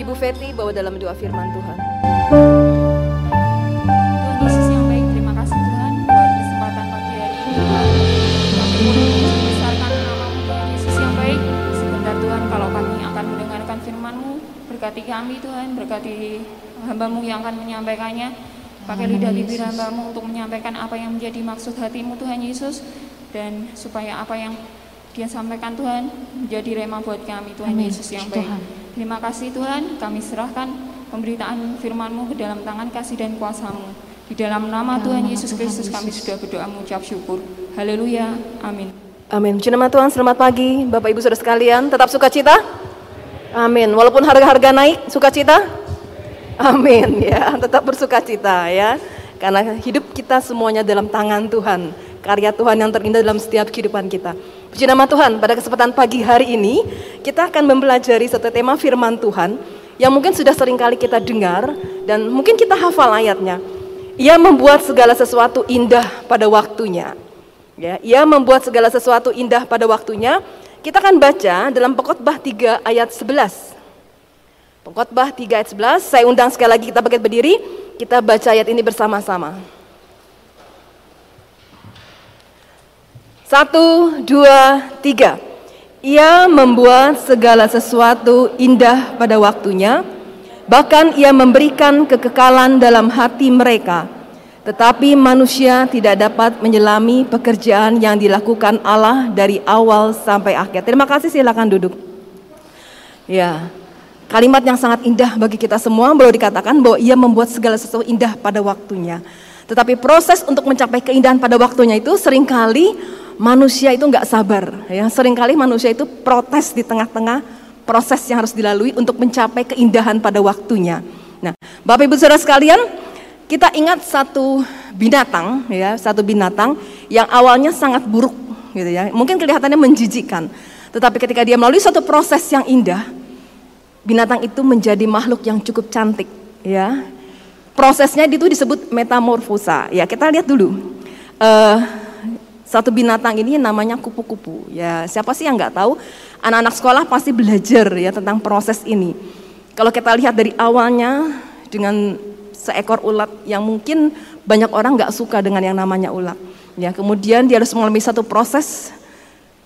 Ibu Feti bawa dalam doa firman Tuhan. Tuhan Yesus yang baik, terima kasih Tuhan buat kesempatan pagi hari ini. Kami memuji besarkan namamu Tuhan Yesus yang baik. Sebentar Tuhan kalau kami akan mendengarkan firman-Mu, berkati kami Tuhan, berkati hambamu yang akan menyampaikannya. Pakai lidah bibir hambamu untuk menyampaikan apa yang menjadi maksud hatimu Tuhan Yesus. Dan supaya apa yang dia sampaikan Tuhan menjadi rema buat kami Tuhan Amin. Yesus yang baik. Tuhan. Terima kasih Tuhan, kami serahkan pemberitaan firman-Mu ke dalam tangan kasih dan kuasa-Mu. Di dalam nama Tuhan Yesus Kristus kami sudah berdoa mengucap syukur. Haleluya. Amin. Amin. Puji nama Tuhan, selamat pagi Bapak Ibu Saudara sekalian. Tetap sukacita? Amin. Walaupun harga-harga naik, sukacita? Amin ya, tetap bersukacita ya. Karena hidup kita semuanya dalam tangan Tuhan. Karya Tuhan yang terindah dalam setiap kehidupan kita. Puji nama Tuhan, pada kesempatan pagi hari ini kita akan mempelajari satu tema firman Tuhan yang mungkin sudah sering kali kita dengar dan mungkin kita hafal ayatnya. Ia membuat segala sesuatu indah pada waktunya. Ya, ia membuat segala sesuatu indah pada waktunya. Kita akan baca dalam Pengkhotbah 3 ayat 11. Pengkhotbah 3 ayat 11. Saya undang sekali lagi kita bangkit berdiri. Kita baca ayat ini bersama-sama. Satu, dua, tiga. Ia membuat segala sesuatu indah pada waktunya, bahkan ia memberikan kekekalan dalam hati mereka. Tetapi manusia tidak dapat menyelami pekerjaan yang dilakukan Allah dari awal sampai akhir. Terima kasih, silakan duduk. Ya, kalimat yang sangat indah bagi kita semua boleh dikatakan bahwa ia membuat segala sesuatu indah pada waktunya. Tetapi proses untuk mencapai keindahan pada waktunya itu sering kali manusia itu nggak sabar. Ya, sering kali manusia itu protes di tengah-tengah proses yang harus dilalui untuk mencapai keindahan pada waktunya. Nah, Bapak Ibu Saudara sekalian, kita ingat satu binatang ya, satu binatang yang awalnya sangat buruk gitu ya. Mungkin kelihatannya menjijikkan. Tetapi ketika dia melalui suatu proses yang indah, binatang itu menjadi makhluk yang cukup cantik ya prosesnya itu disebut metamorfosa ya kita lihat dulu Eh, satu binatang ini namanya kupu-kupu. Ya siapa sih yang nggak tahu? Anak-anak sekolah pasti belajar ya tentang proses ini. Kalau kita lihat dari awalnya dengan seekor ulat yang mungkin banyak orang nggak suka dengan yang namanya ulat. Ya kemudian dia harus mengalami satu proses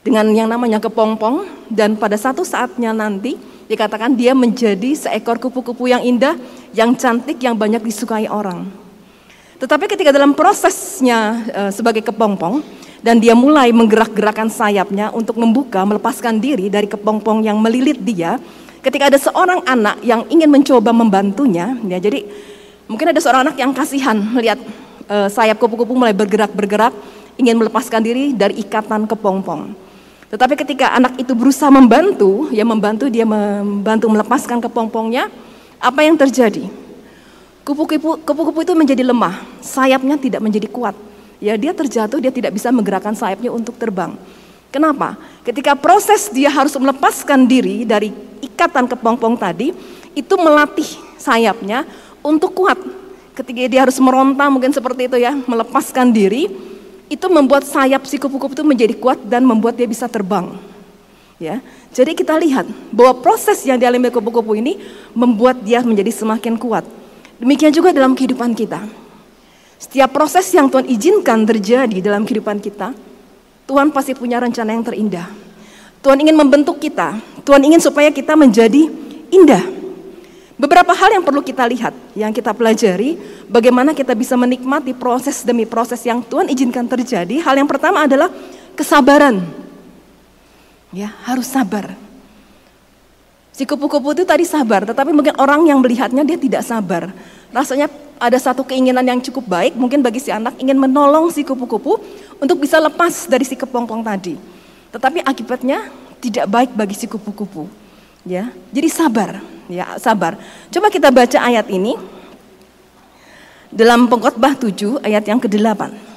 dengan yang namanya kepompong dan pada satu saatnya nanti dikatakan dia menjadi seekor kupu-kupu yang indah, yang cantik, yang banyak disukai orang. Tetapi ketika dalam prosesnya eh, sebagai kepompong dan dia mulai menggerak-gerakkan sayapnya untuk membuka, melepaskan diri dari kepompong yang melilit dia, ketika ada seorang anak yang ingin mencoba membantunya, ya jadi mungkin ada seorang anak yang kasihan melihat eh, sayap kupu-kupu mulai bergerak-bergerak, ingin melepaskan diri dari ikatan kepompong. Tetapi ketika anak itu berusaha membantu, ya membantu dia membantu melepaskan kepompongnya, apa yang terjadi? Kupu-kupu itu menjadi lemah, sayapnya tidak menjadi kuat. Ya dia terjatuh, dia tidak bisa menggerakkan sayapnya untuk terbang. Kenapa? Ketika proses dia harus melepaskan diri dari ikatan kepompong tadi, itu melatih sayapnya untuk kuat. Ketika dia harus meronta mungkin seperti itu ya, melepaskan diri, itu membuat sayap si kupu-kupu itu menjadi kuat dan membuat dia bisa terbang. Ya, jadi kita lihat bahwa proses yang dialami kupu-kupu ini membuat dia menjadi semakin kuat. Demikian juga dalam kehidupan kita. Setiap proses yang Tuhan izinkan terjadi dalam kehidupan kita, Tuhan pasti punya rencana yang terindah. Tuhan ingin membentuk kita. Tuhan ingin supaya kita menjadi indah. Beberapa hal yang perlu kita lihat, yang kita pelajari, bagaimana kita bisa menikmati proses demi proses yang Tuhan izinkan terjadi. Hal yang pertama adalah kesabaran. Ya, harus sabar. Si kupu-kupu itu tadi sabar, tetapi mungkin orang yang melihatnya dia tidak sabar. Rasanya ada satu keinginan yang cukup baik, mungkin bagi si anak ingin menolong si kupu-kupu untuk bisa lepas dari si kepompong tadi. Tetapi akibatnya tidak baik bagi si kupu-kupu. Ya, jadi sabar, ya sabar. Coba kita baca ayat ini dalam Pengkhotbah 7 ayat yang ke-8.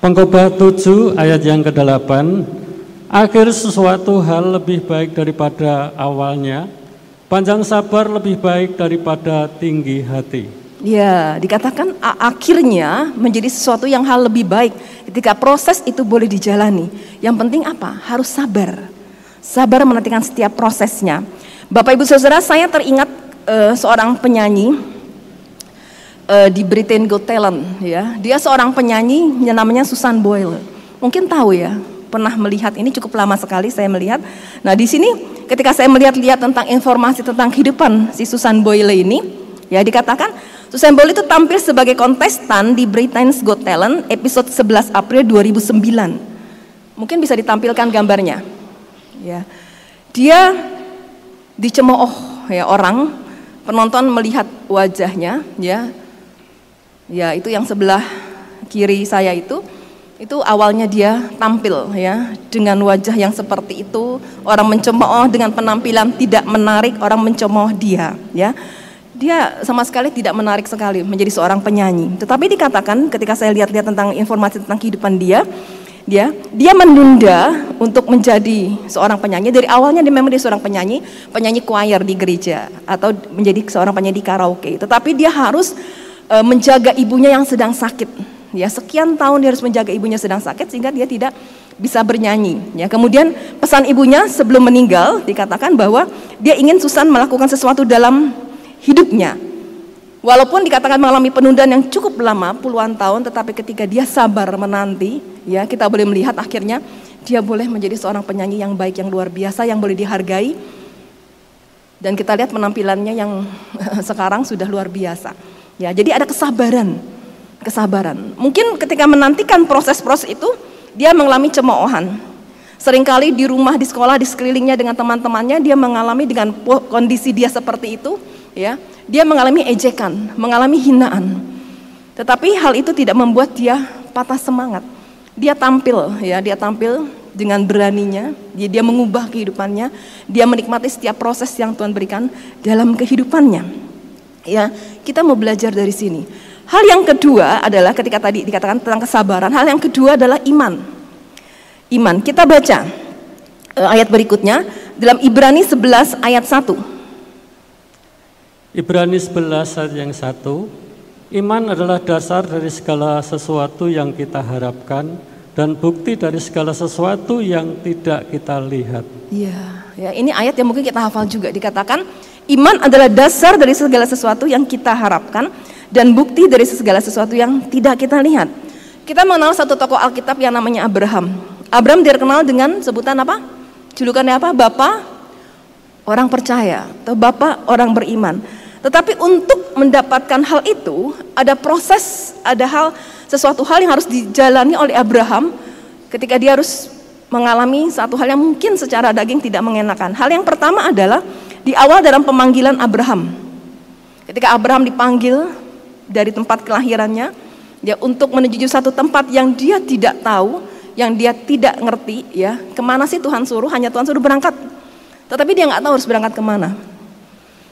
Pengkhotbah 7 ayat yang ke-8 Akhir sesuatu hal lebih baik daripada awalnya Panjang sabar lebih baik daripada tinggi hati Ya, dikatakan akhirnya menjadi sesuatu yang hal lebih baik Ketika proses itu boleh dijalani, yang penting apa? Harus sabar. Sabar menantikan setiap prosesnya. Bapak Ibu Saudara, saya teringat uh, seorang penyanyi uh, di Britain Got Talent ya. Dia seorang penyanyi yang namanya Susan Boyle. Mungkin tahu ya, pernah melihat ini cukup lama sekali saya melihat. Nah, di sini ketika saya melihat-lihat tentang informasi tentang kehidupan si Susan Boyle ini, ya dikatakan Susan Boyle itu tampil sebagai kontestan di Britain's Got Talent episode 11 April 2009. Mungkin bisa ditampilkan gambarnya. Ya. Dia dicemooh ya orang penonton melihat wajahnya ya. Ya, itu yang sebelah kiri saya itu itu awalnya dia tampil ya dengan wajah yang seperti itu. Orang mencemooh dengan penampilan tidak menarik orang mencemooh dia ya. Dia sama sekali tidak menarik sekali menjadi seorang penyanyi. Tetapi dikatakan ketika saya lihat-lihat tentang informasi tentang kehidupan dia dia dia menunda untuk menjadi seorang penyanyi. Dari awalnya dia memang dia seorang penyanyi penyanyi choir di gereja atau menjadi seorang penyanyi karaoke. Tetapi dia harus uh, menjaga ibunya yang sedang sakit ya sekian tahun dia harus menjaga ibunya sedang sakit sehingga dia tidak bisa bernyanyi. Ya kemudian pesan ibunya sebelum meninggal dikatakan bahwa dia ingin Susan melakukan sesuatu dalam hidupnya. Walaupun dikatakan mengalami penundaan yang cukup lama puluhan tahun tetapi ketika dia sabar menanti ya kita boleh melihat akhirnya dia boleh menjadi seorang penyanyi yang baik yang luar biasa yang boleh dihargai. Dan kita lihat penampilannya yang sekarang sudah luar biasa. Ya jadi ada kesabaran kesabaran. Mungkin ketika menantikan proses-proses itu, dia mengalami cemoohan. Seringkali di rumah, di sekolah, di sekelilingnya dengan teman-temannya, dia mengalami dengan kondisi dia seperti itu, ya, dia mengalami ejekan, mengalami hinaan. Tetapi hal itu tidak membuat dia patah semangat. Dia tampil, ya, dia tampil dengan beraninya, dia, dia mengubah kehidupannya, dia menikmati setiap proses yang Tuhan berikan dalam kehidupannya. Ya, kita mau belajar dari sini Hal yang kedua adalah ketika tadi dikatakan tentang kesabaran, hal yang kedua adalah iman. Iman. Kita baca uh, ayat berikutnya dalam Ibrani 11 ayat 1. Ibrani 11 ayat yang 1. Iman adalah dasar dari segala sesuatu yang kita harapkan dan bukti dari segala sesuatu yang tidak kita lihat. Iya, ya ini ayat yang mungkin kita hafal juga dikatakan iman adalah dasar dari segala sesuatu yang kita harapkan dan bukti dari segala sesuatu yang tidak kita lihat. Kita mengenal satu tokoh Alkitab yang namanya Abraham. Abraham dikenal dengan sebutan apa? Julukannya apa? Bapak orang percaya atau bapak orang beriman. Tetapi untuk mendapatkan hal itu ada proses, ada hal sesuatu hal yang harus dijalani oleh Abraham ketika dia harus mengalami satu hal yang mungkin secara daging tidak mengenakan. Hal yang pertama adalah di awal dalam pemanggilan Abraham. Ketika Abraham dipanggil dari tempat kelahirannya ya untuk menuju satu tempat yang dia tidak tahu yang dia tidak ngerti ya ke mana sih Tuhan suruh hanya Tuhan suruh berangkat. Tetapi dia nggak tahu harus berangkat ke mana.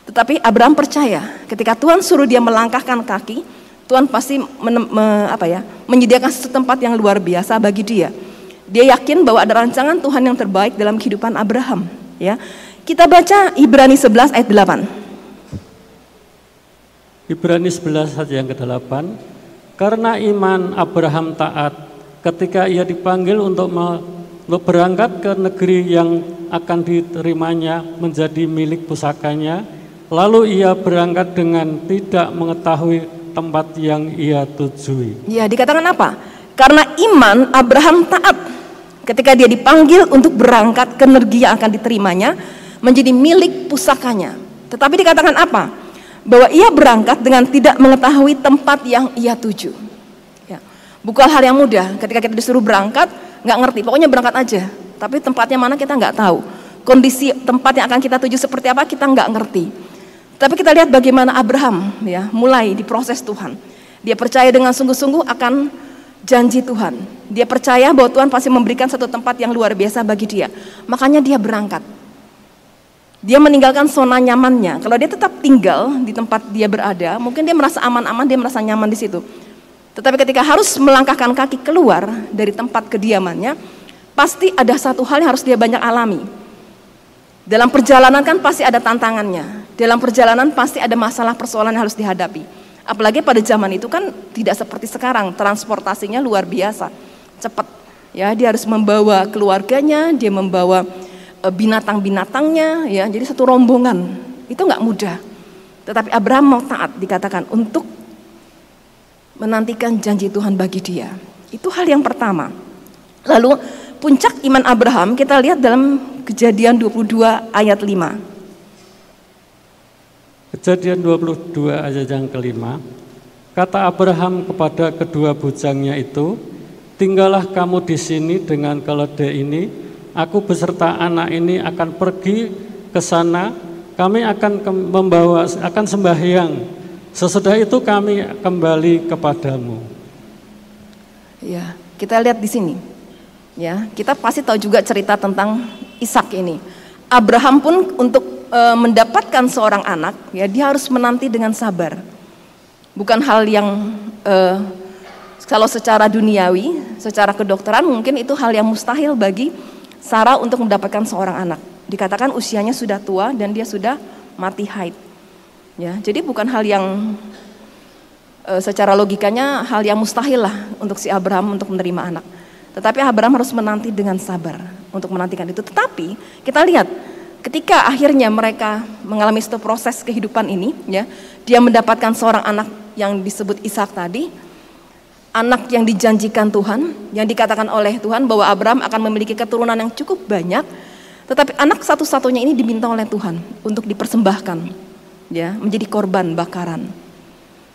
Tetapi Abraham percaya ketika Tuhan suruh dia melangkahkan kaki Tuhan pasti men, me, apa ya menyediakan satu tempat yang luar biasa bagi dia. Dia yakin bahwa ada rancangan Tuhan yang terbaik dalam kehidupan Abraham ya. Kita baca Ibrani 11 ayat 8 Ibrani 11 ayat yang ke-8 Karena iman Abraham taat ketika ia dipanggil untuk berangkat ke negeri yang akan diterimanya menjadi milik pusakanya lalu ia berangkat dengan tidak mengetahui tempat yang ia tujui. Ya, dikatakan apa? Karena iman Abraham taat ketika dia dipanggil untuk berangkat ke negeri yang akan diterimanya menjadi milik pusakanya. Tetapi dikatakan apa? Bahwa ia berangkat dengan tidak mengetahui tempat yang ia tuju. Ya. Bukan hal yang mudah ketika kita disuruh berangkat, nggak ngerti, pokoknya berangkat aja. Tapi tempatnya mana kita nggak tahu. Kondisi tempat yang akan kita tuju seperti apa kita nggak ngerti. Tapi kita lihat bagaimana Abraham ya mulai diproses Tuhan. Dia percaya dengan sungguh-sungguh akan janji Tuhan. Dia percaya bahwa Tuhan pasti memberikan satu tempat yang luar biasa bagi dia. Makanya dia berangkat. Dia meninggalkan zona nyamannya. Kalau dia tetap tinggal di tempat dia berada, mungkin dia merasa aman-aman, dia merasa nyaman di situ. Tetapi ketika harus melangkahkan kaki keluar dari tempat kediamannya, pasti ada satu hal yang harus dia banyak alami. Dalam perjalanan kan pasti ada tantangannya. Dalam perjalanan pasti ada masalah persoalan yang harus dihadapi. Apalagi pada zaman itu kan tidak seperti sekarang, transportasinya luar biasa. cepat. Ya, dia harus membawa keluarganya, dia membawa binatang-binatangnya, ya. Jadi satu rombongan. Itu nggak mudah. Tetapi Abraham mau taat dikatakan untuk menantikan janji Tuhan bagi dia. Itu hal yang pertama. Lalu puncak iman Abraham kita lihat dalam Kejadian 22 ayat 5. Kejadian 22 ayat yang kelima. Kata Abraham kepada kedua bujangnya itu, tinggallah kamu di sini dengan keledai ini, aku beserta anak ini akan pergi ke sana, kami akan membawa akan sembahyang. Sesudah itu kami kembali kepadamu. Ya, kita lihat di sini. Ya, kita pasti tahu juga cerita tentang Ishak ini. Abraham pun untuk e, mendapatkan seorang anak, ya dia harus menanti dengan sabar. Bukan hal yang e, kalau secara duniawi, secara kedokteran mungkin itu hal yang mustahil bagi Sarah untuk mendapatkan seorang anak. Dikatakan usianya sudah tua dan dia sudah mati haid. Ya, jadi bukan hal yang e, secara logikanya hal yang mustahil lah untuk si Abraham untuk menerima anak. Tetapi Abraham harus menanti dengan sabar untuk menantikan itu. Tetapi kita lihat ketika akhirnya mereka mengalami satu proses kehidupan ini, ya, dia mendapatkan seorang anak yang disebut Ishak tadi, anak yang dijanjikan Tuhan, yang dikatakan oleh Tuhan bahwa Abraham akan memiliki keturunan yang cukup banyak, tetapi anak satu-satunya ini diminta oleh Tuhan untuk dipersembahkan, ya, menjadi korban bakaran.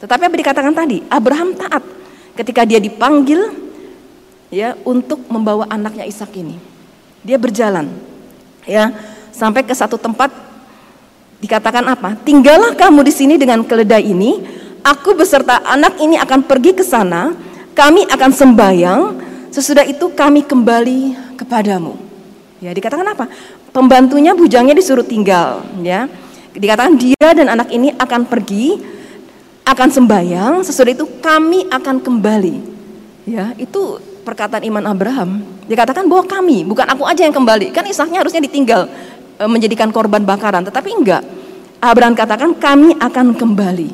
Tetapi apa dikatakan tadi? Abraham taat ketika dia dipanggil ya untuk membawa anaknya Ishak ini. Dia berjalan ya sampai ke satu tempat dikatakan apa? Tinggallah kamu di sini dengan keledai ini. Aku beserta anak ini akan pergi ke sana. Kami akan sembahyang. Sesudah itu kami kembali kepadamu. Ya, dikatakan apa? Pembantunya bujangnya disuruh tinggal, ya. Dikatakan dia dan anak ini akan pergi, akan sembahyang, sesudah itu kami akan kembali. Ya, itu perkataan iman Abraham. Dikatakan bahwa kami, bukan aku aja yang kembali. Kan Ishaknya harusnya ditinggal e, menjadikan korban bakaran, tetapi enggak. Abraham katakan kami akan kembali.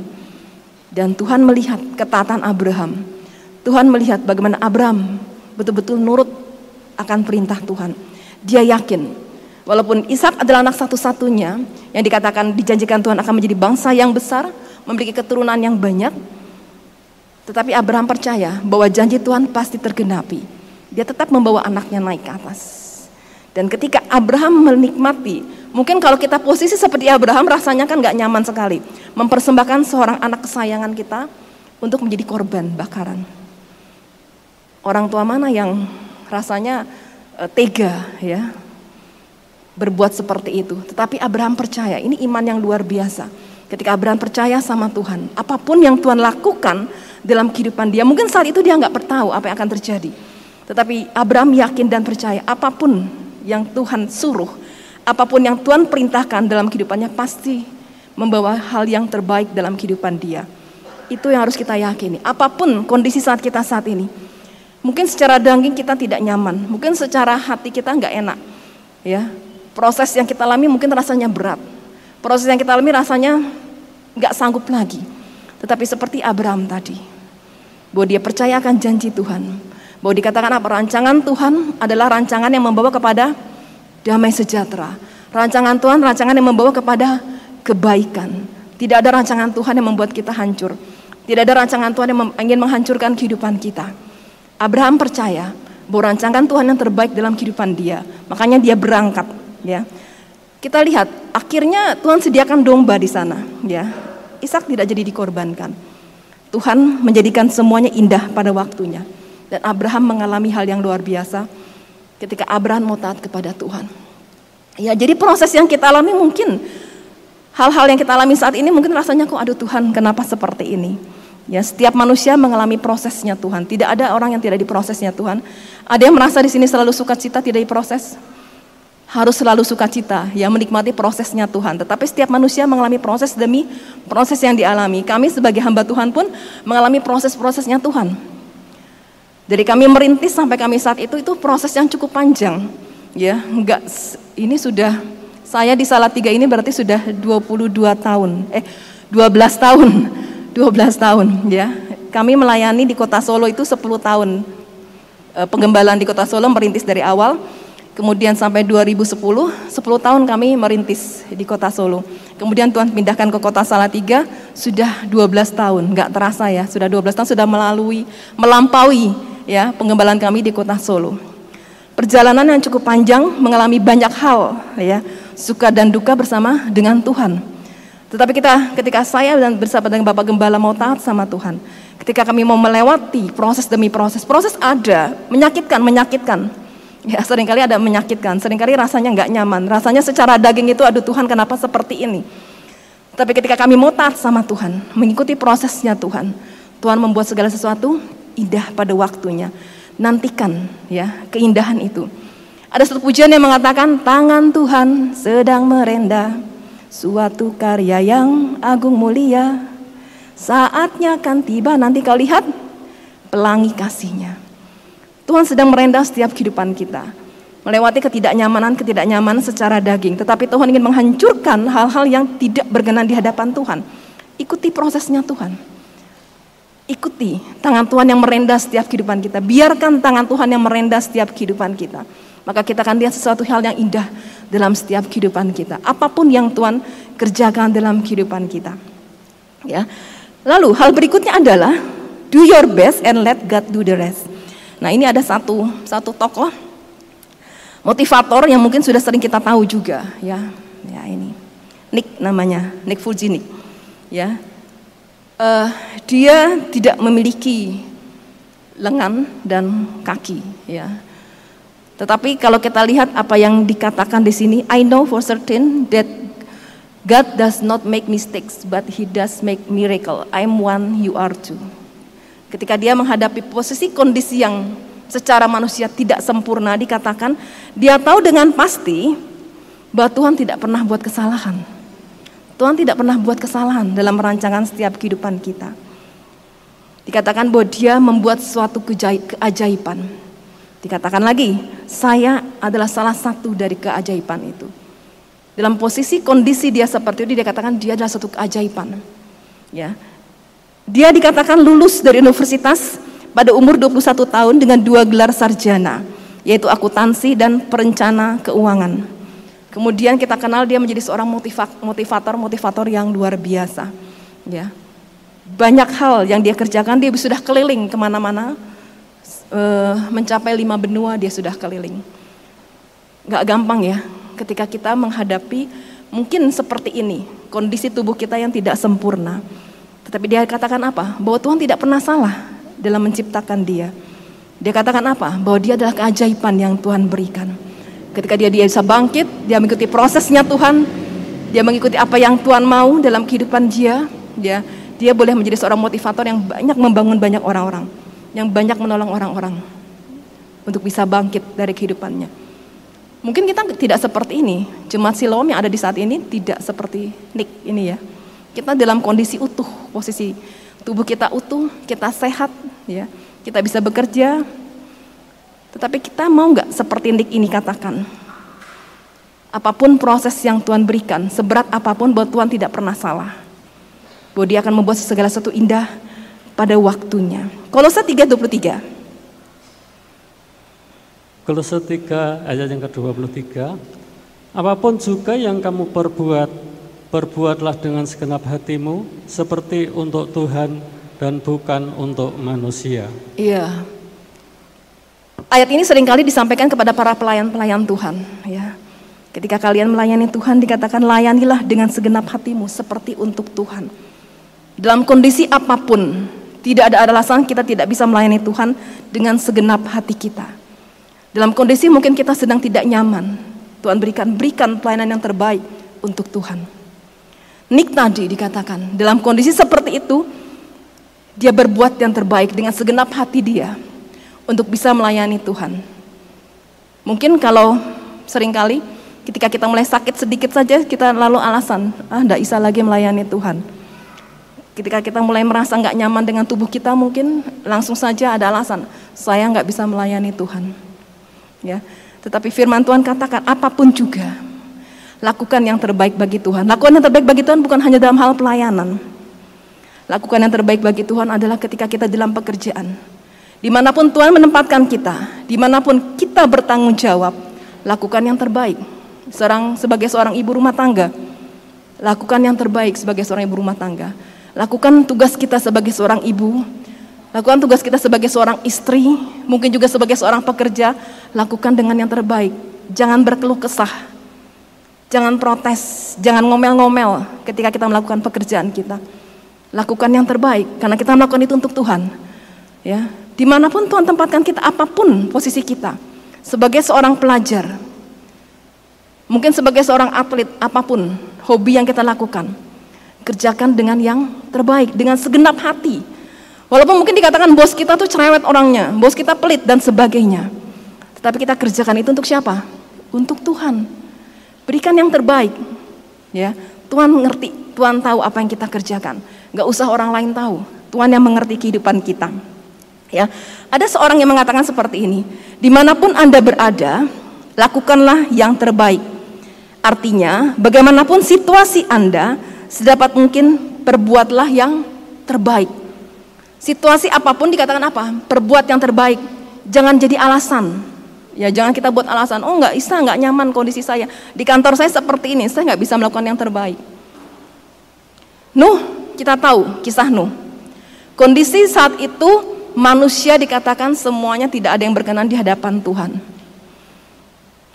Dan Tuhan melihat ketaatan Abraham. Tuhan melihat bagaimana Abraham betul-betul nurut akan perintah Tuhan. Dia yakin walaupun Ishak adalah anak satu-satunya yang dikatakan dijanjikan Tuhan akan menjadi bangsa yang besar, memiliki keturunan yang banyak, tetapi Abraham percaya bahwa janji Tuhan pasti tergenapi. Dia tetap membawa anaknya naik ke atas. Dan ketika Abraham menikmati, mungkin kalau kita posisi seperti Abraham rasanya kan gak nyaman sekali. Mempersembahkan seorang anak kesayangan kita untuk menjadi korban bakaran. Orang tua mana yang rasanya e, tega ya berbuat seperti itu. Tetapi Abraham percaya, ini iman yang luar biasa. Ketika Abraham percaya sama Tuhan, apa pun yang Tuhan lakukan, dalam kehidupan dia. Mungkin saat itu dia nggak bertahu apa yang akan terjadi. Tetapi Abraham yakin dan percaya apa pun yang Tuhan suruh, apa pun yang Tuhan perintahkan dalam kehidupannya pasti membawa hal yang terbaik dalam kehidupan dia. Itu yang harus kita yakini. Apa pun kondisi saat kita saat ini. Mungkin secara daging kita tidak nyaman, mungkin secara hati kita nggak enak. Ya, proses yang kita alami mungkin rasanya berat. Proses yang kita alami rasanya nggak sanggup lagi. Tetapi seperti Abraham tadi, bahwa dia percaya akan janji Tuhan, bahwa dikatakan apa? Rancangan Tuhan adalah rancangan yang membawa kepada damai sejahtera. Rancangan Tuhan rancangan yang membawa kepada kebaikan. Tidak ada rancangan Tuhan yang membuat kita hancur. Tidak ada rancangan Tuhan yang ingin menghancurkan kehidupan kita. Abraham percaya bahwa rancangan Tuhan yang terbaik dalam kehidupan dia. Makanya dia berangkat, ya. Kita lihat akhirnya Tuhan sediakan domba di sana, ya. Ishak tidak jadi dikorbankan. Tuhan menjadikan semuanya indah pada waktunya. Dan Abraham mengalami hal yang luar biasa ketika Abraham mau taat kepada Tuhan. Ya, jadi proses yang kita alami mungkin hal-hal yang kita alami saat ini mungkin rasanya kok aduh Tuhan kenapa seperti ini. Ya, setiap manusia mengalami prosesnya Tuhan. Tidak ada orang yang tidak diprosesnya Tuhan. Ada yang merasa di sini selalu sukacita tidak diproses harus selalu sukacita, ya menikmati prosesnya Tuhan. Tetapi setiap manusia mengalami proses demi proses yang dialami. Kami sebagai hamba Tuhan pun mengalami proses-prosesnya Tuhan. Dari kami merintis sampai kami saat itu itu proses yang cukup panjang. Ya, enggak ini sudah saya di Salatiga ini berarti sudah 22 tahun. Eh, 12 tahun. 12 tahun ya. Kami melayani di Kota Solo itu 10 tahun. eh, penggembalaan di Kota Solo merintis dari awal. Kemudian sampai 2010, 10 tahun kami merintis di Kota Solo. Kemudian Tuhan pindahkan ke Kota Salatiga, sudah 12 tahun, nggak terasa ya, sudah 12 tahun sudah melalui, melampaui ya penggembalaan kami di Kota Solo. Perjalanan yang cukup panjang, mengalami banyak hal ya, suka dan duka bersama dengan Tuhan. Tetapi kita ketika saya dan bersama dengan Bapak Gembala mau taat sama Tuhan, ketika kami mau melewati proses demi proses, proses ada, menyakitkan, menyakitkan. Ya sering kali ada menyakitkan, sering kali rasanya nggak nyaman, rasanya secara daging itu aduh Tuhan kenapa seperti ini. Tapi ketika kami mau taat sama Tuhan, mengikuti prosesnya Tuhan, Tuhan membuat segala sesuatu indah pada waktunya. Nantikan ya keindahan itu. Ada satu pujian yang mengatakan tangan Tuhan sedang merendah suatu karya yang agung mulia. Saatnya akan tiba nanti kau lihat pelangi kasihnya. Tuhan sedang merendah setiap kehidupan kita. Melewati ketidaknyamanan, ketidaknyamanan secara daging. Tetapi Tuhan ingin menghancurkan hal-hal yang tidak berkenan di hadapan Tuhan. Ikuti prosesnya Tuhan. Ikuti tangan Tuhan yang merendah setiap kehidupan kita. Biarkan tangan Tuhan yang merendah setiap kehidupan kita. Maka kita akan lihat sesuatu hal yang indah dalam setiap kehidupan kita. Apa pun yang Tuhan kerjakan dalam kehidupan kita. Ya. Lalu hal berikutnya adalah do your best and let God do the rest. Nah ini ada satu satu tokoh motivator yang mungkin sudah sering kita tahu juga ya ya ini Nick namanya Nick Fujinic ya uh, dia tidak memiliki lengan dan kaki ya. Tetapi kalau kita lihat apa yang dikatakan di sini I know for certain that God does not make mistakes but he does make miracle. I'm one you are too Ketika dia menghadapi posisi kondisi yang secara manusia tidak sempurna dikatakan dia tahu dengan pasti bahwa Tuhan tidak pernah buat kesalahan. Tuhan tidak pernah buat kesalahan dalam rancangan setiap kehidupan kita. Dikatakan bahwa dia membuat suatu keajaiban. Dikatakan lagi, saya adalah salah satu dari keajaiban itu. Dalam posisi kondisi dia seperti itu dikatakan dia adalah satu keajaiban. Ya, dia dikatakan lulus dari universitas pada umur 21 tahun dengan dua gelar sarjana, yaitu akuntansi dan perencana keuangan. Kemudian kita kenal dia menjadi seorang motivator-motivator yang luar biasa. Ya, banyak hal yang dia kerjakan, dia sudah keliling ke mana-mana, uh, mencapai lima benua dia sudah keliling. Gak gampang ya, ketika kita menghadapi mungkin seperti ini, kondisi tubuh kita yang tidak sempurna tetapi dia katakan apa? Bahwa Tuhan tidak pernah salah dalam menciptakan dia. Dia katakan apa? Bahwa dia adalah keajaiban yang Tuhan berikan. Ketika dia, dia bisa bangkit, dia mengikuti prosesnya Tuhan, dia mengikuti apa yang Tuhan mau dalam kehidupan dia, dia dia boleh menjadi seorang motivator yang banyak membangun banyak orang-orang, yang banyak menolong orang-orang untuk bisa bangkit dari kehidupannya. Mungkin kita tidak seperti ini, jemaat Siloam yang ada di saat ini tidak seperti Nick ini ya. Kita dalam kondisi utuh, posisi tubuh kita utuh, kita sehat, ya, kita bisa bekerja. Tetapi kita mau nggak seperti Nick ini katakan, apa pun proses yang Tuhan berikan, seberat apa pun buat Tuhan tidak pernah salah. Bahwa dia akan membuat segala sesuatu indah pada waktunya. Kolose 3:23. Kolose 3 ayat yang ke-23. Apa pun juga yang kamu perbuat Berbuatlah dengan segenap hatimu seperti untuk Tuhan dan bukan untuk manusia. Iya. Ayat ini sering kali disampaikan kepada para pelayan-pelayan Tuhan, ya. Ketika kalian melayani Tuhan dikatakan layanilah dengan segenap hatimu seperti untuk Tuhan. Dalam kondisi apa pun, tidak ada alasan kita tidak bisa melayani Tuhan dengan segenap hati kita. Dalam kondisi mungkin kita sedang tidak nyaman, Tuhan berikan berikan pelayanan yang terbaik untuk Tuhan. Nick tadi dikatakan, dalam kondisi seperti itu, dia berbuat yang terbaik dengan segenap hati dia untuk bisa melayani Tuhan. Mungkin kalau sering kali ketika kita mulai sakit sedikit saja kita lalu alasan, ah tidak bisa lagi melayani Tuhan. Ketika kita mulai merasa nggak nyaman dengan tubuh kita mungkin langsung saja ada alasan, saya nggak bisa melayani Tuhan. Ya, tetapi firman Tuhan katakan apa pun juga Lakukan yang terbaik bagi Tuhan. Lakukan yang terbaik bagi Tuhan bukan hanya dalam hal pelayanan. Lakukan yang terbaik bagi Tuhan adalah ketika kita dalam pekerjaan. Di mana pun Tuhan menempatkan kita, di mana pun kita bertanggung jawab, lakukan yang terbaik. Seorang sebagai seorang ibu rumah tangga, lakukan yang terbaik sebagai seorang ibu rumah tangga. Lakukan tugas kita sebagai seorang ibu, lakukan tugas kita sebagai seorang istri, mungkin juga sebagai seorang pekerja, lakukan dengan yang terbaik. Jangan berkeluh kesah, jangan protes, jangan ngomel-ngomel ketika kita melakukan pekerjaan kita. Lakukan yang terbaik, karena kita melakukan itu untuk Tuhan. Ya, Di mana pun Tuhan tempatkan kita, apa pun posisi kita, sebagai seorang pelajar, mungkin sebagai seorang atlet, apa pun hobi yang kita lakukan, kerjakan dengan yang terbaik, dengan segenap hati. Walaupun mungkin dikatakan bos kita tuh cerewet orangnya, bos kita pelit dan sebagainya. Tetapi kita kerjakan itu untuk siapa? Untuk Tuhan. Berikan yang terbaik. Ya, Tuhan mengerti, Tuhan tahu apa yang kita kerjakan. Gak usah orang lain tahu. Tuhan yang mengerti kehidupan kita. Ya, ada seorang yang mengatakan seperti ini, di mana pun anda berada, lakukanlah yang terbaik. Artinya, bagaimanapun situasi anda, sedapat mungkin perbuatlah yang terbaik. Situasi apa pun dikatakan apa? Perbuat yang terbaik. Jangan jadi alasan. Ya, jangan kita buat alasan. Oh, nggak bisa, nggak nyaman kondisi saya di kantor saya seperti ini. Saya nggak bisa melakukan yang terbaik. Nuh, kita tahu kisah Nuh. Kondisi saat itu manusia dikatakan semuanya tidak ada yang berkenan di hadapan Tuhan.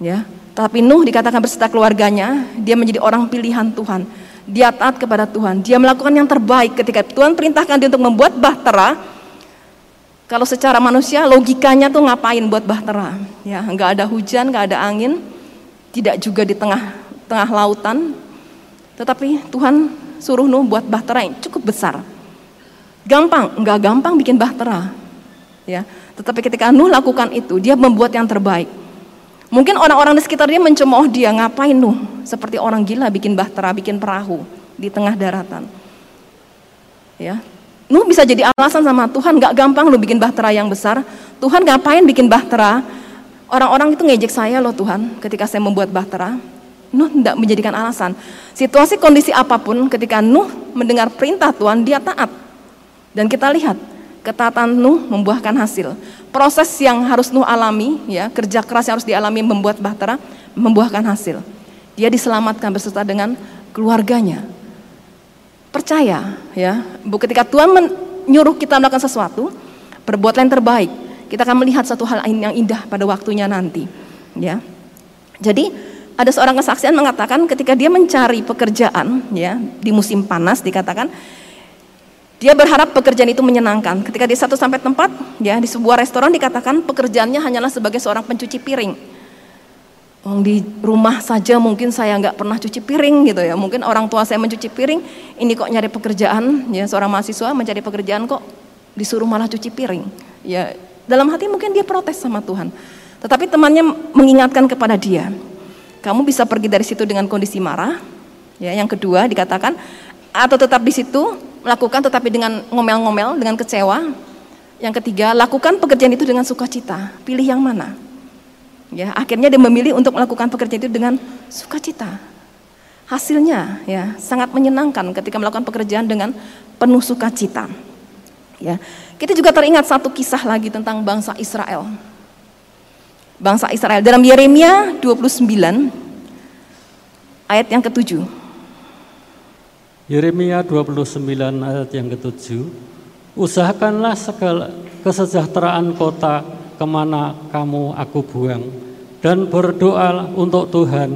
Ya, tapi Nuh dikatakan berserta keluarganya, dia menjadi orang pilihan Tuhan. Dia taat kepada Tuhan. Dia melakukan yang terbaik ketika Tuhan perintahkan dia untuk membuat bahtera. Kalau secara manusia logikanya tuh ngapain buat bahtera? Ya, nggak ada hujan, nggak ada angin, tidak juga di tengah tengah lautan. Tetapi Tuhan suruh Nuh buat bahtera yang cukup besar Gampang, enggak gampang bikin bahtera. Ya, tetapi ketika Nuh lakukan itu, dia membuat yang terbaik. Mungkin orang-orang di sekitar dia mencemooh dia, ngapain Nuh? Seperti orang gila bikin bahtera, bikin perahu di tengah daratan. Ya, Nuh bisa jadi alasan sama Tuhan, nggak gampang lu bikin bahtera yang besar. Tuhan ngapain bikin bahtera? Orang-orang itu ngejek saya loh Tuhan ketika saya membuat bahtera. Nuh tidak menjadikan alasan. Situasi kondisi apa pun ketika Nuh mendengar perintah Tuhan, dia taat. Dan kita lihat ketaatan Nuh membuahkan hasil. Proses yang harus Nuh alami, ya kerja keras yang harus dialami membuat bahtera membuahkan hasil. Dia diselamatkan beserta dengan keluarganya. Percaya, ya, ketika Tuhan menyuruh kita melakukan sesuatu, berbuatlah yang terbaik. Kita akan melihat satu hal yang indah pada waktunya nanti, ya. Jadi ada seorang kesaksian mengatakan ketika dia mencari pekerjaan, ya, di musim panas dikatakan dia berharap pekerjaan itu menyenangkan. Ketika di satu sampai tempat, ya di sebuah restoran dikatakan pekerjaannya hanyalah sebagai seorang pencuci piring. Oh, di rumah saja mungkin saya nggak pernah cuci piring gitu ya. Mungkin orang tua saya mencuci piring, ini kok nyari pekerjaan, ya seorang mahasiswa mencari pekerjaan kok disuruh malah cuci piring. Ya dalam hati mungkin dia protes sama Tuhan. Tetapi temannya mengingatkan kepada dia, kamu bisa pergi dari situ dengan kondisi marah. Ya, yang kedua dikatakan atau tetap di situ melakukan tetapi dengan ngomel-ngomel, dengan kecewa. Yang ketiga, lakukan pekerjaan itu dengan sukacita. Pilih yang mana? Ya, akhirnya dia memilih untuk melakukan pekerjaan itu dengan sukacita. Hasilnya ya sangat menyenangkan ketika melakukan pekerjaan dengan penuh sukacita. Ya. Kita juga teringat satu kisah lagi tentang bangsa Israel. Bangsa Israel dalam Yeremia 29 ayat yang ketujuh. Yeremia 29 ayat yang ketujuh, usahakanlah segala kesejahteraan kota ke mana kamu aku buang, dan berdoa untuk Tuhan.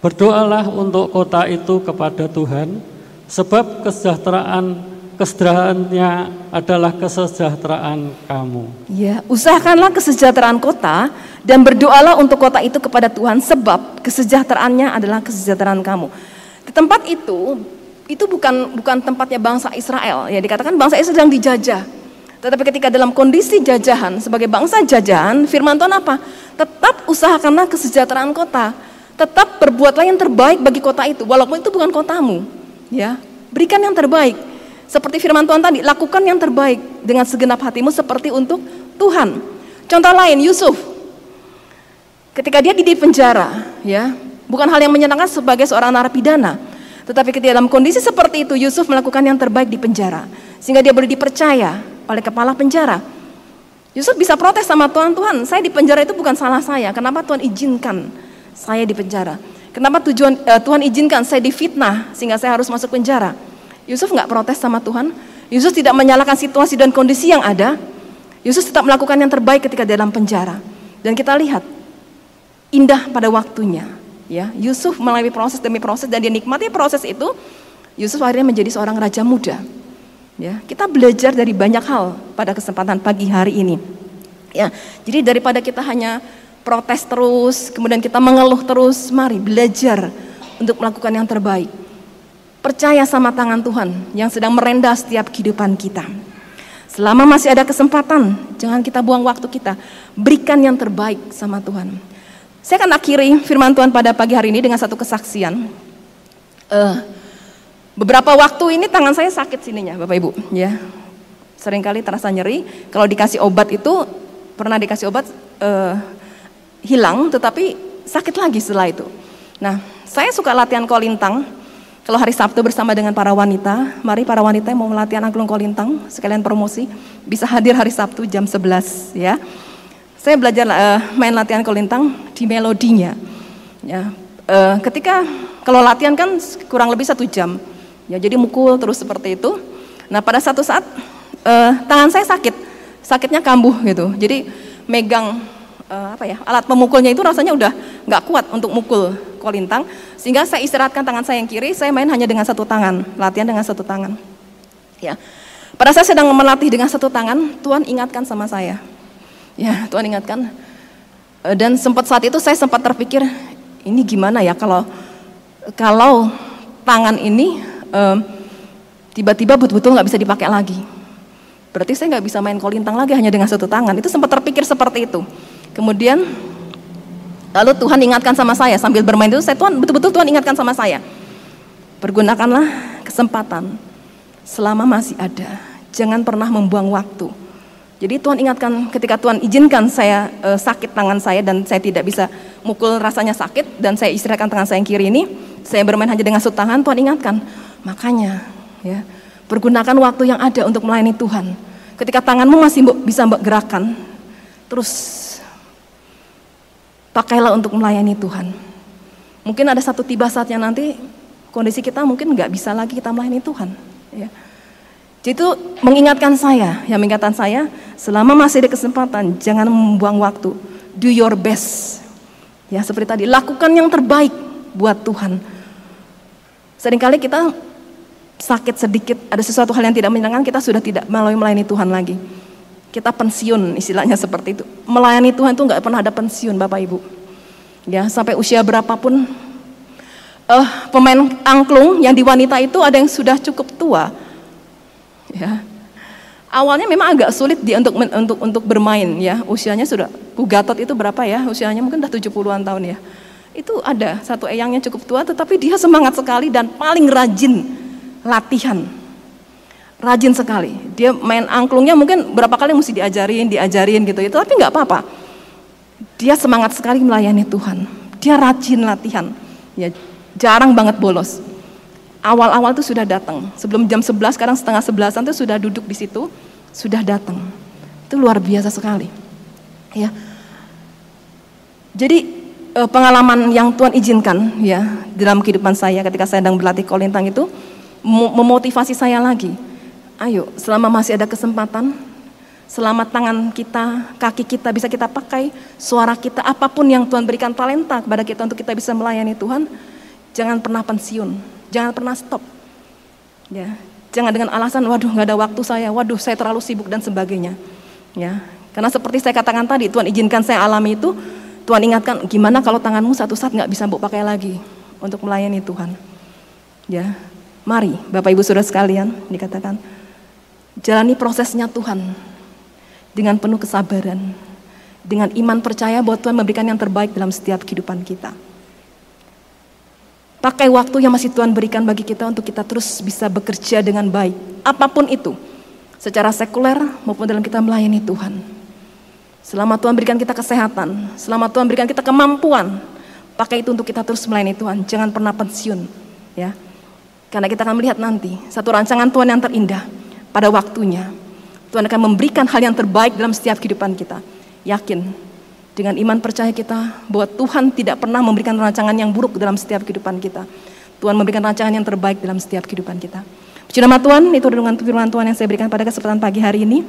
Berdoalah untuk kota itu kepada Tuhan, sebab kesejahteraan kesejahteraannya adalah kesejahteraan kamu. Ya, usahakanlah kesejahteraan kota dan berdoalah untuk kota itu kepada Tuhan sebab kesejahteraannya adalah kesejahteraan kamu. Di tempat itu itu bukan bukan tempatnya bangsa Israel. Ya dikatakan bangsa Israel sedang dijajah. Tetapi ketika dalam kondisi jajahan sebagai bangsa jajahan, firman Tuhan apa? Tetap usahakanlah kesejahteraan kota. Tetap berbuatlah yang terbaik bagi kota itu walaupun itu bukan kotamu. Ya, berikan yang terbaik. Seperti firman Tuhan tadi, lakukan yang terbaik dengan segenap hatimu seperti untuk Tuhan. Contoh lain, Yusuf. Ketika dia di penjara, ya, bukan hal yang menyenangkan sebagai seorang narapidana, tetapi ketika dalam kondisi seperti itu Yusuf melakukan yang terbaik di penjara sehingga dia boleh dipercaya oleh kepala penjara. Yusuf bisa protes sama Tuhan, Tuhan saya di penjara itu bukan salah saya, kenapa Tuhan izinkan saya di penjara? Kenapa tujuan uh, Tuhan izinkan saya difitnah sehingga saya harus masuk penjara? Yusuf nggak protes sama Tuhan, Yusuf tidak menyalahkan situasi dan kondisi yang ada, Yusuf tetap melakukan yang terbaik ketika dalam penjara. Dan kita lihat indah pada waktunya, ya Yusuf melalui proses demi proses dan dia nikmati proses itu, Yusuf akhirnya menjadi seorang raja muda. Ya, kita belajar dari banyak hal pada kesempatan pagi hari ini. Ya, jadi daripada kita hanya protes terus, kemudian kita mengeluh terus, mari belajar untuk melakukan yang terbaik. Percaya sama tangan Tuhan yang sedang merendah setiap kehidupan kita. Selama masih ada kesempatan, jangan kita buang waktu kita. Berikan yang terbaik sama Tuhan. Saya akan akhiri firman Tuhan pada pagi hari ini dengan satu kesaksian. Uh, Beberapa waktu ini tangan saya sakit sininya, Bapak Ibu, ya. Seringkali terasa nyeri. Kalau dikasih obat itu pernah dikasih obat uh, hilang, tetapi sakit lagi setelah itu. Nah, saya suka latihan kolintang. Kalau hari Sabtu bersama dengan para wanita, mari para wanita yang mau latihan angklung kolintang, sekalian promosi, bisa hadir hari Sabtu jam 11 ya. Saya belajar uh, main latihan kolintang di melodinya. Ya, uh, ketika kalau latihan kan kurang lebih satu jam. Ya, jadi mukul terus seperti itu. Nah, pada satu saat uh, tangan saya sakit, sakitnya kambuh gitu. Jadi megang uh, apa ya alat pemukulnya itu rasanya udah nggak kuat untuk mukul kolintang, sehingga saya istirahatkan tangan saya yang kiri, saya main hanya dengan satu tangan, latihan dengan satu tangan. Ya, pada saat sedang melatih dengan satu tangan, Tuhan ingatkan sama saya. Ya, Tuhan ingatkan. Uh, dan sempat saat itu saya sempat terpikir, ini gimana ya kalau kalau tangan ini tiba-tiba betul-betul nggak bisa dipakai lagi. Berarti saya nggak bisa main kolintang lagi hanya dengan satu tangan. Itu sempat terpikir seperti itu. Kemudian lalu Tuhan ingatkan sama saya sambil bermain itu, saya Tuhan betul-betul Tuhan ingatkan sama saya. Pergunakanlah kesempatan selama masih ada. Jangan pernah membuang waktu. Jadi Tuhan ingatkan ketika Tuhan izinkan saya e, sakit tangan saya dan saya tidak bisa mukul rasanya sakit dan saya istirahatkan tangan saya yang kiri ini, saya bermain hanya dengan satu tangan, Tuhan ingatkan, Makanya ya, pergunakan waktu yang ada untuk melayani Tuhan. Ketika tanganmu masih bisa mbak gerakan, terus pakailah untuk melayani Tuhan. Mungkin ada satu tiba saatnya nanti kondisi kita mungkin nggak bisa lagi kita melayani Tuhan. Ya. Jadi itu mengingatkan saya, yang mengingatkan saya, selama masih ada kesempatan, jangan membuang waktu. Do your best. Ya seperti tadi, lakukan yang terbaik buat Tuhan. Seringkali kita sakit sedikit, ada sesuatu hal yang tidak menyenangkan, kita sudah tidak melalui melayani Tuhan lagi. Kita pensiun, istilahnya seperti itu. Melayani Tuhan itu nggak pernah ada pensiun, Bapak Ibu. Ya, sampai usia berapapun, uh, pemain angklung yang di wanita itu ada yang sudah cukup tua. Ya, awalnya memang agak sulit dia untuk untuk untuk bermain ya usianya sudah Bu Gatot itu berapa ya usianya mungkin udah 70-an tahun ya itu ada satu eyangnya cukup tua tetapi dia semangat sekali dan paling rajin latihan. Rajin sekali. Dia main angklungnya mungkin berapa kali mesti diajarin, diajarin gitu. Itu tapi nggak apa-apa. Dia semangat sekali melayani Tuhan. Dia rajin latihan. Ya, jarang banget bolos. Awal-awal itu sudah datang. Sebelum jam 11, sekarang setengah sebelasan itu sudah duduk di situ, sudah datang. Itu luar biasa sekali. Ya. Jadi eh, pengalaman yang Tuhan izinkan ya dalam kehidupan saya ketika saya sedang berlatih kolintang itu memotivasi saya lagi. Ayo, selama masih ada kesempatan, selama tangan kita, kaki kita bisa kita pakai, suara kita, apa pun yang Tuhan berikan talenta kepada kita untuk kita bisa melayani Tuhan, jangan pernah pensiun, jangan pernah stop. Ya, jangan dengan alasan, waduh nggak ada waktu saya, waduh saya terlalu sibuk dan sebagainya. Ya, karena seperti saya katakan tadi, Tuhan izinkan saya alami itu, Tuhan ingatkan, gimana kalau tanganmu satu saat nggak bisa mbok pakai lagi untuk melayani Tuhan. Ya, Mari Bapak Ibu Saudara sekalian dikatakan jalani prosesnya Tuhan dengan penuh kesabaran, dengan iman percaya bahwa Tuhan memberikan yang terbaik dalam setiap kehidupan kita. Pakai waktu yang masih Tuhan berikan bagi kita untuk kita terus bisa bekerja dengan baik, apa pun itu, secara sekuler maupun dalam kita melayani Tuhan. Selama Tuhan berikan kita kesehatan, selama Tuhan berikan kita kemampuan, pakai itu untuk kita terus melayani Tuhan. Jangan pernah pensiun, ya. Karena kita akan melihat nanti satu rancangan Tuhan yang terindah pada waktunya. Tuhan akan memberikan hal yang terbaik dalam setiap kehidupan kita. Yakin dengan iman percaya kita bahwa Tuhan tidak pernah memberikan rancangan yang buruk dalam setiap kehidupan kita. Tuhan memberikan rancangan yang terbaik dalam setiap kehidupan kita. Puji nama Tuhan, itu dengan firman Tuhan yang saya berikan pada kesempatan pagi hari ini.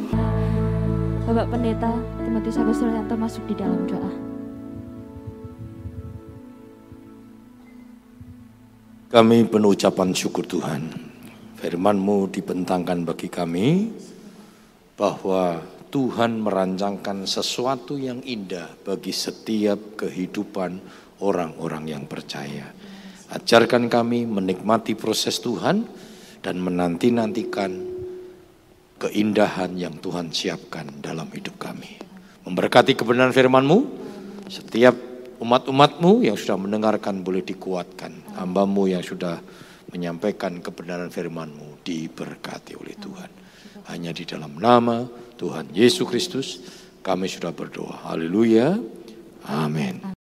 Bapak Pendeta Timotius Agus Suryanto masuk di dalam doa. Kami penuh ucapan syukur Tuhan. Firman-Mu dibentangkan bagi kami bahwa Tuhan merancangkan sesuatu yang indah bagi setiap kehidupan orang-orang yang percaya. Ajarkan kami menikmati proses Tuhan dan menanti-nantikan keindahan yang Tuhan siapkan dalam hidup kami. Memberkati kebenaran firman-Mu, setiap umat-umat-Mu yang sudah mendengarkan boleh dikuatkan. Hamba-Mu yang sudah menyampaikan kebenaran firman-Mu diberkati oleh Tuhan. Hanya di dalam nama Tuhan Yesus Kristus kami sudah berdoa. Haleluya. Amin.